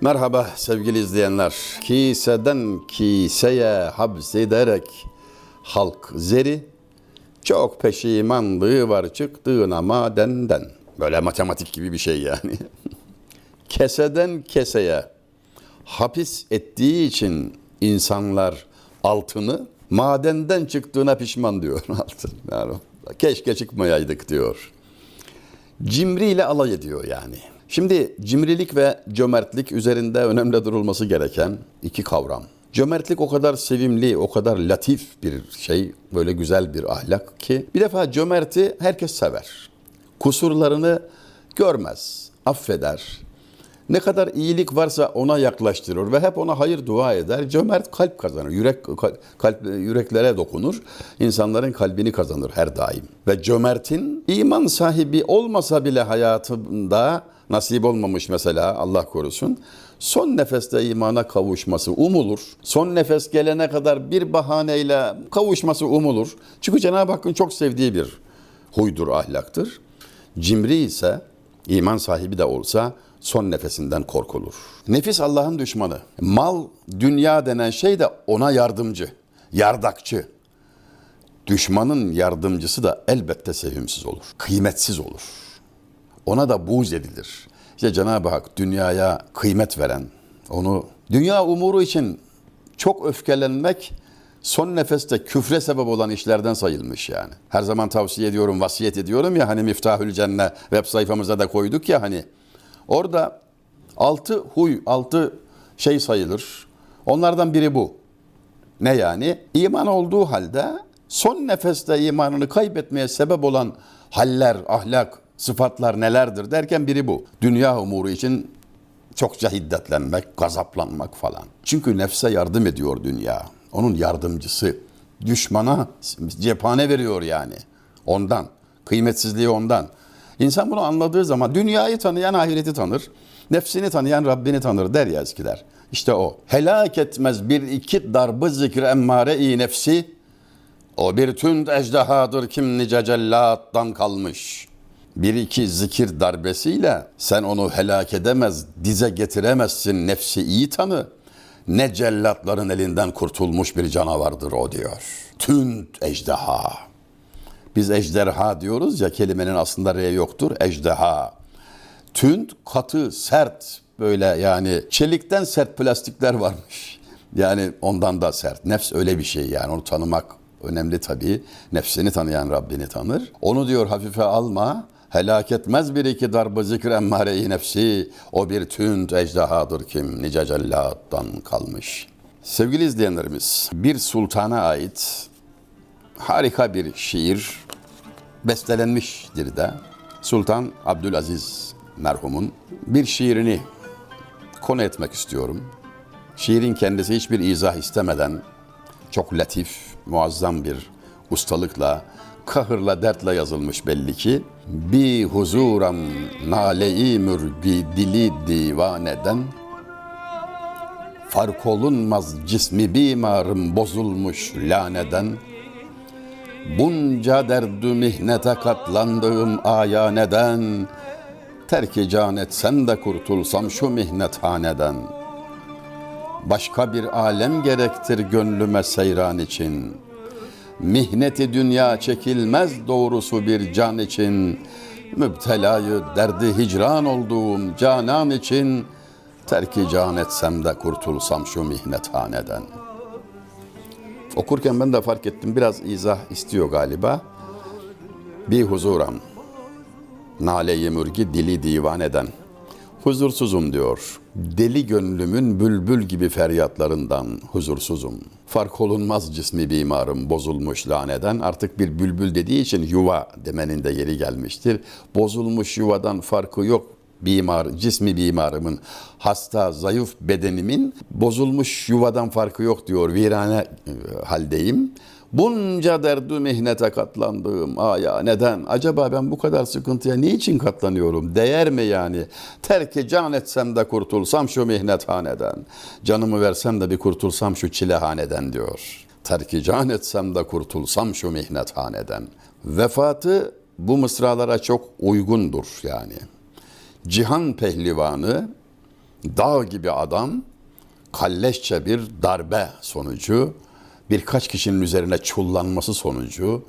Merhaba sevgili izleyenler. Kiseden kiseye habzederek halk zeri çok peşimanlığı var çıktığına madenden. Böyle matematik gibi bir şey yani. Keseden keseye hapis ettiği için insanlar altını madenden çıktığına pişman diyor altın. Yani keşke çıkmayaydık diyor. Cimriyle alay ediyor yani. Şimdi cimrilik ve cömertlik üzerinde önemli durulması gereken iki kavram. Cömertlik o kadar sevimli, o kadar latif bir şey, böyle güzel bir ahlak ki bir defa cömerti herkes sever. Kusurlarını görmez, affeder. Ne kadar iyilik varsa ona yaklaştırır ve hep ona hayır dua eder. Cömert kalp kazanır, yürek kalp yüreklere dokunur. İnsanların kalbini kazanır her daim. Ve cömertin iman sahibi olmasa bile hayatında nasip olmamış mesela Allah korusun. Son nefeste imana kavuşması umulur. Son nefes gelene kadar bir bahaneyle kavuşması umulur. Çünkü Cenab-ı Hakk'ın çok sevdiği bir huydur, ahlaktır. Cimri ise iman sahibi de olsa son nefesinden korkulur. Nefis Allah'ın düşmanı. Mal, dünya denen şey de ona yardımcı, yardakçı. Düşmanın yardımcısı da elbette sevimsiz olur, kıymetsiz olur. Ona da buğz edilir. İşte Cenab-ı Hak dünyaya kıymet veren, onu dünya umuru için çok öfkelenmek son nefeste küfre sebep olan işlerden sayılmış yani. Her zaman tavsiye ediyorum, vasiyet ediyorum ya hani Miftahül Cenne web sayfamıza da koyduk ya hani. Orada altı huy, altı şey sayılır. Onlardan biri bu. Ne yani? İman olduğu halde son nefeste imanını kaybetmeye sebep olan haller, ahlak, sıfatlar nelerdir derken biri bu. Dünya umuru için çokça hiddetlenmek, gazaplanmak falan. Çünkü nefse yardım ediyor dünya. Onun yardımcısı. Düşmana cephane veriyor yani. Ondan. Kıymetsizliği ondan. İnsan bunu anladığı zaman dünyayı tanıyan ahireti tanır. Nefsini tanıyan Rabbini tanır der ya eskiler. İşte o. Helak etmez bir iki darbı zikr emmare-i nefsi. O bir tünd ejdehadır kim nice cellattan kalmış. Bir iki zikir darbesiyle sen onu helak edemez, dize getiremezsin nefsi iyi tanı. Ne cellatların elinden kurtulmuş bir canavardır o diyor. Tünd ejdeha. Biz ejderha diyoruz ya kelimenin aslında R yoktur. Ejdeha. Tünd, katı, sert böyle yani çelikten sert plastikler varmış. Yani ondan da sert. Nefs öyle bir şey yani onu tanımak önemli tabii. Nefsini tanıyan Rabbini tanır. Onu diyor hafife alma. Helak etmez bir iki darbı zikr emmare-i nefsi. O bir tünd ejdehadır kim nice cellattan kalmış. Sevgili izleyenlerimiz, bir sultana ait harika bir şiir bestelenmiştir de. Sultan Abdülaziz merhumun bir şiirini konu etmek istiyorum. Şiirin kendisi hiçbir izah istemeden çok latif, muazzam bir ustalıkla, kahırla, dertle yazılmış belli ki. Bi huzuram nale-i mürgi dili divaneden Fark olunmaz cismi bimarım bozulmuş laneden Bunca derdü mihnete katlandığım aya neden? Terki can etsem de kurtulsam şu mihnethaneden. Başka bir alem gerektir gönlüme seyran için. Mihneti dünya çekilmez doğrusu bir can için. Müptelayı derdi hicran olduğum canan için. Terki can etsem de kurtulsam şu mihnethaneden Okurken ben de fark ettim biraz izah istiyor galiba. Bir huzuram. Nale-i mürgi dili divan eden. Huzursuzum diyor. Deli gönlümün bülbül gibi feryatlarından huzursuzum. Fark olunmaz cismi bimarım bozulmuş laneden. Artık bir bülbül dediği için yuva demenin de yeri gelmiştir. Bozulmuş yuvadan farkı yok bimar, cismi bimarımın, hasta, zayıf bedenimin bozulmuş yuvadan farkı yok diyor. Virane e, haldeyim. Bunca derdü mihnete katlandığım aya neden? Acaba ben bu kadar sıkıntıya niçin katlanıyorum? Değer mi yani? Terki can etsem de kurtulsam şu mihnethaneden. Canımı versem de bir kurtulsam şu çilehaneden diyor. Terki can etsem de kurtulsam şu mihnethaneden. Vefatı bu mısralara çok uygundur yani. Cihan pehlivanı, dağ gibi adam, kalleşçe bir darbe sonucu, birkaç kişinin üzerine çullanması sonucu,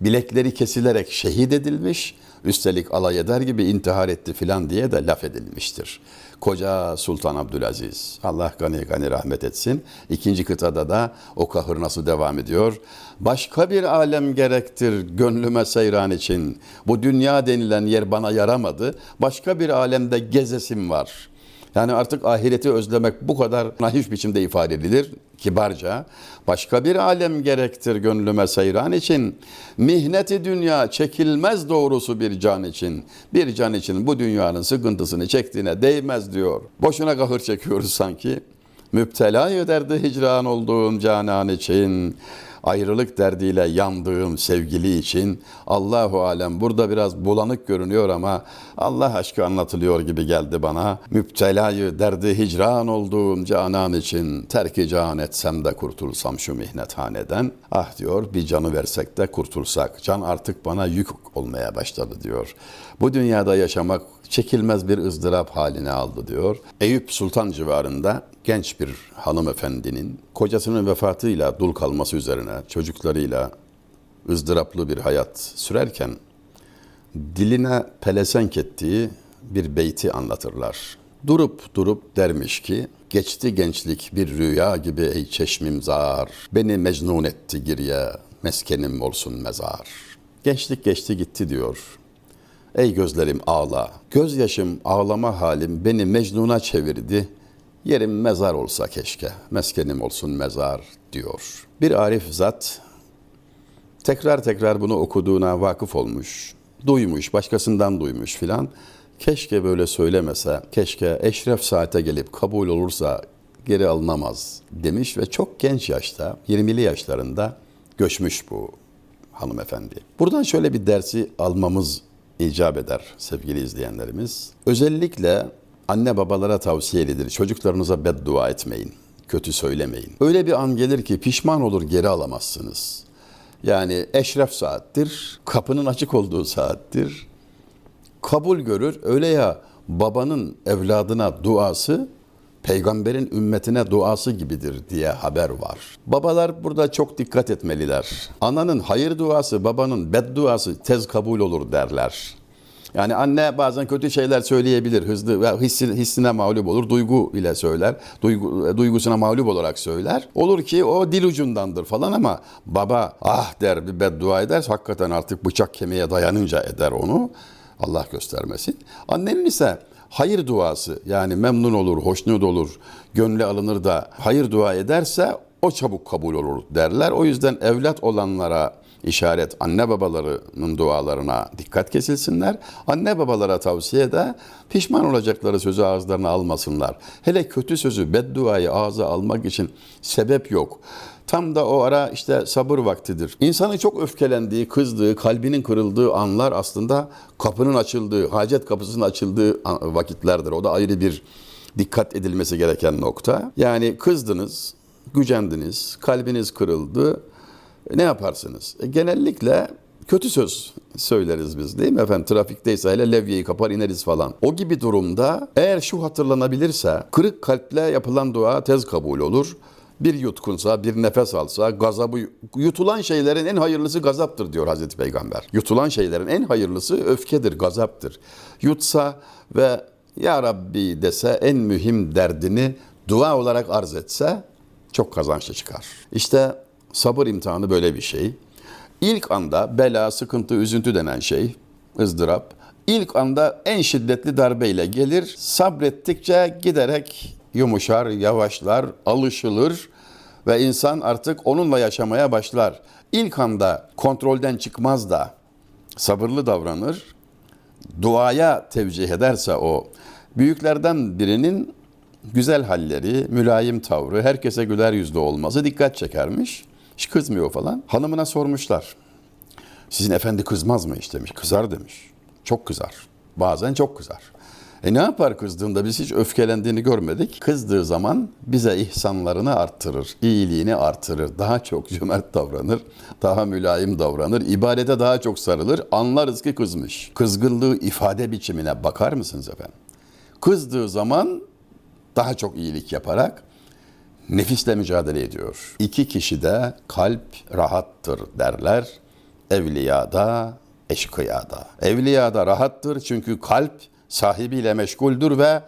bilekleri kesilerek şehit edilmiş, üstelik alay eder gibi intihar etti filan diye de laf edilmiştir. Koca Sultan Abdülaziz, Allah gani gani rahmet etsin. İkinci kıtada da o kahır nasıl devam ediyor? Başka bir alem gerektir gönlüme seyran için. Bu dünya denilen yer bana yaramadı. Başka bir alemde gezesim var.'' Yani artık ahireti özlemek bu kadar naif biçimde ifade edilir kibarca. Başka bir alem gerektir gönlüme seyran için. Mihneti dünya çekilmez doğrusu bir can için. Bir can için bu dünyanın sıkıntısını çektiğine değmez diyor. Boşuna kahır çekiyoruz sanki. Müptela ederdi hicran olduğum canan için ayrılık derdiyle yandığım sevgili için Allahu alem burada biraz bulanık görünüyor ama Allah aşkı anlatılıyor gibi geldi bana. Müptelayı derdi hicran olduğum canan için terki can etsem de kurtulsam şu mihnethaneden. Ah diyor bir canı versek de kurtulsak. Can artık bana yük olmaya başladı diyor. Bu dünyada yaşamak çekilmez bir ızdırap haline aldı diyor. Eyüp Sultan civarında genç bir hanımefendinin kocasının vefatıyla dul kalması üzerine çocuklarıyla ızdıraplı bir hayat sürerken diline pelesenk ettiği bir beyti anlatırlar. Durup durup dermiş ki geçti gençlik bir rüya gibi ey çeşmim zar beni mecnun etti girye meskenim olsun mezar. Gençlik geçti gitti diyor. Ey gözlerim ağla. Gözyaşım ağlama halim beni mecnuna çevirdi. Yerim mezar olsa keşke. Meskenim olsun mezar diyor. Bir arif zat tekrar tekrar bunu okuduğuna vakıf olmuş. Duymuş, başkasından duymuş filan. Keşke böyle söylemese, keşke eşref saate gelip kabul olursa geri alınamaz demiş ve çok genç yaşta, 20'li yaşlarında göçmüş bu hanımefendi. Buradan şöyle bir dersi almamız icap eder sevgili izleyenlerimiz. Özellikle anne babalara tavsiyelidir. Çocuklarınıza beddua etmeyin. Kötü söylemeyin. Öyle bir an gelir ki pişman olur geri alamazsınız. Yani eşref saattir, kapının açık olduğu saattir. Kabul görür. Öyle ya babanın evladına duası peygamberin ümmetine duası gibidir diye haber var. Babalar burada çok dikkat etmeliler. Ananın hayır duası, babanın bedduası tez kabul olur derler. Yani anne bazen kötü şeyler söyleyebilir, hızlı ve hissi, hissine mağlup olur, duygu ile söyler, duygu, duygusuna mağlup olarak söyler. Olur ki o dil ucundandır falan ama baba ah der bir beddua eder, hakikaten artık bıçak kemiğe dayanınca eder onu. Allah göstermesin. Annenin ise hayır duası yani memnun olur, hoşnut olur, gönlü alınır da hayır dua ederse o çabuk kabul olur derler. O yüzden evlat olanlara işaret anne babalarının dualarına dikkat kesilsinler. Anne babalara tavsiye de pişman olacakları sözü ağızlarına almasınlar. Hele kötü sözü, bedduayı ağza almak için sebep yok. Tam da o ara işte sabır vaktidir. İnsanın çok öfkelendiği, kızdığı, kalbinin kırıldığı anlar aslında kapının açıldığı, hacet kapısının açıldığı vakitlerdir. O da ayrı bir dikkat edilmesi gereken nokta. Yani kızdınız, gücendiniz, kalbiniz kırıldı. Ne yaparsınız? E, genellikle kötü söz söyleriz biz değil mi efendim? Trafikteyse hele levyeyi kapar ineriz falan. O gibi durumda eğer şu hatırlanabilirse kırık kalple yapılan dua tez kabul olur bir yutkunsa, bir nefes alsa, gazabı yutulan şeylerin en hayırlısı gazaptır diyor Hazreti Peygamber. Yutulan şeylerin en hayırlısı öfkedir, gazaptır. Yutsa ve ya Rabbi dese en mühim derdini dua olarak arz etse çok kazançlı çıkar. İşte sabır imtihanı böyle bir şey. İlk anda bela, sıkıntı, üzüntü denen şey, ızdırap, ilk anda en şiddetli darbeyle gelir. Sabrettikçe giderek yumuşar, yavaşlar, alışılır ve insan artık onunla yaşamaya başlar. İlk anda kontrolden çıkmaz da sabırlı davranır. Duaya tevcih ederse o büyüklerden birinin güzel halleri, mülayim tavrı, herkese güler yüzlü olması dikkat çekermiş. Hiç kızmıyor falan. Hanımına sormuşlar. Sizin efendi kızmaz mı hiç demiş. Kızar demiş. Çok kızar. Bazen çok kızar. E ne yapar kızdığında biz hiç öfkelendiğini görmedik. Kızdığı zaman bize ihsanlarını arttırır, iyiliğini artırır, daha çok cömert davranır, daha mülayim davranır, ibadete daha çok sarılır. Anlarız ki kızmış. Kızgınlığı ifade biçimine bakar mısınız efendim? Kızdığı zaman daha çok iyilik yaparak nefisle mücadele ediyor. İki kişide kalp rahattır derler. Evliyada, eşkıyada. Evliyada rahattır çünkü kalp sahibiyle meşguldür ve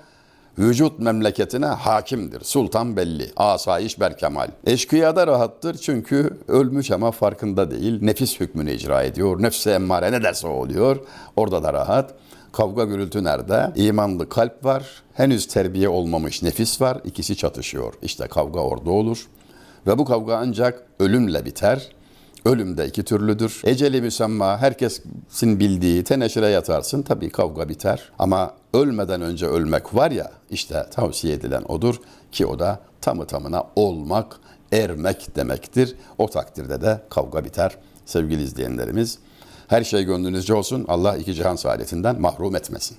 vücut memleketine hakimdir. Sultan belli, asayiş berkemal. Eşkıyada rahattır çünkü ölmüş ama farkında değil. Nefis hükmünü icra ediyor. Nefse emmare ne derse oluyor. Orada da rahat. Kavga gürültü nerede? İmanlı kalp var. Henüz terbiye olmamış nefis var. İkisi çatışıyor. İşte kavga orada olur. Ve bu kavga ancak ölümle biter. Ölüm de iki türlüdür. Eceli müsemma herkesin bildiği teneşire yatarsın tabii kavga biter. Ama ölmeden önce ölmek var ya işte tavsiye edilen odur ki o da tamı tamına olmak, ermek demektir. O takdirde de kavga biter sevgili izleyenlerimiz. Her şey gönlünüzce olsun. Allah iki cihan saadetinden mahrum etmesin.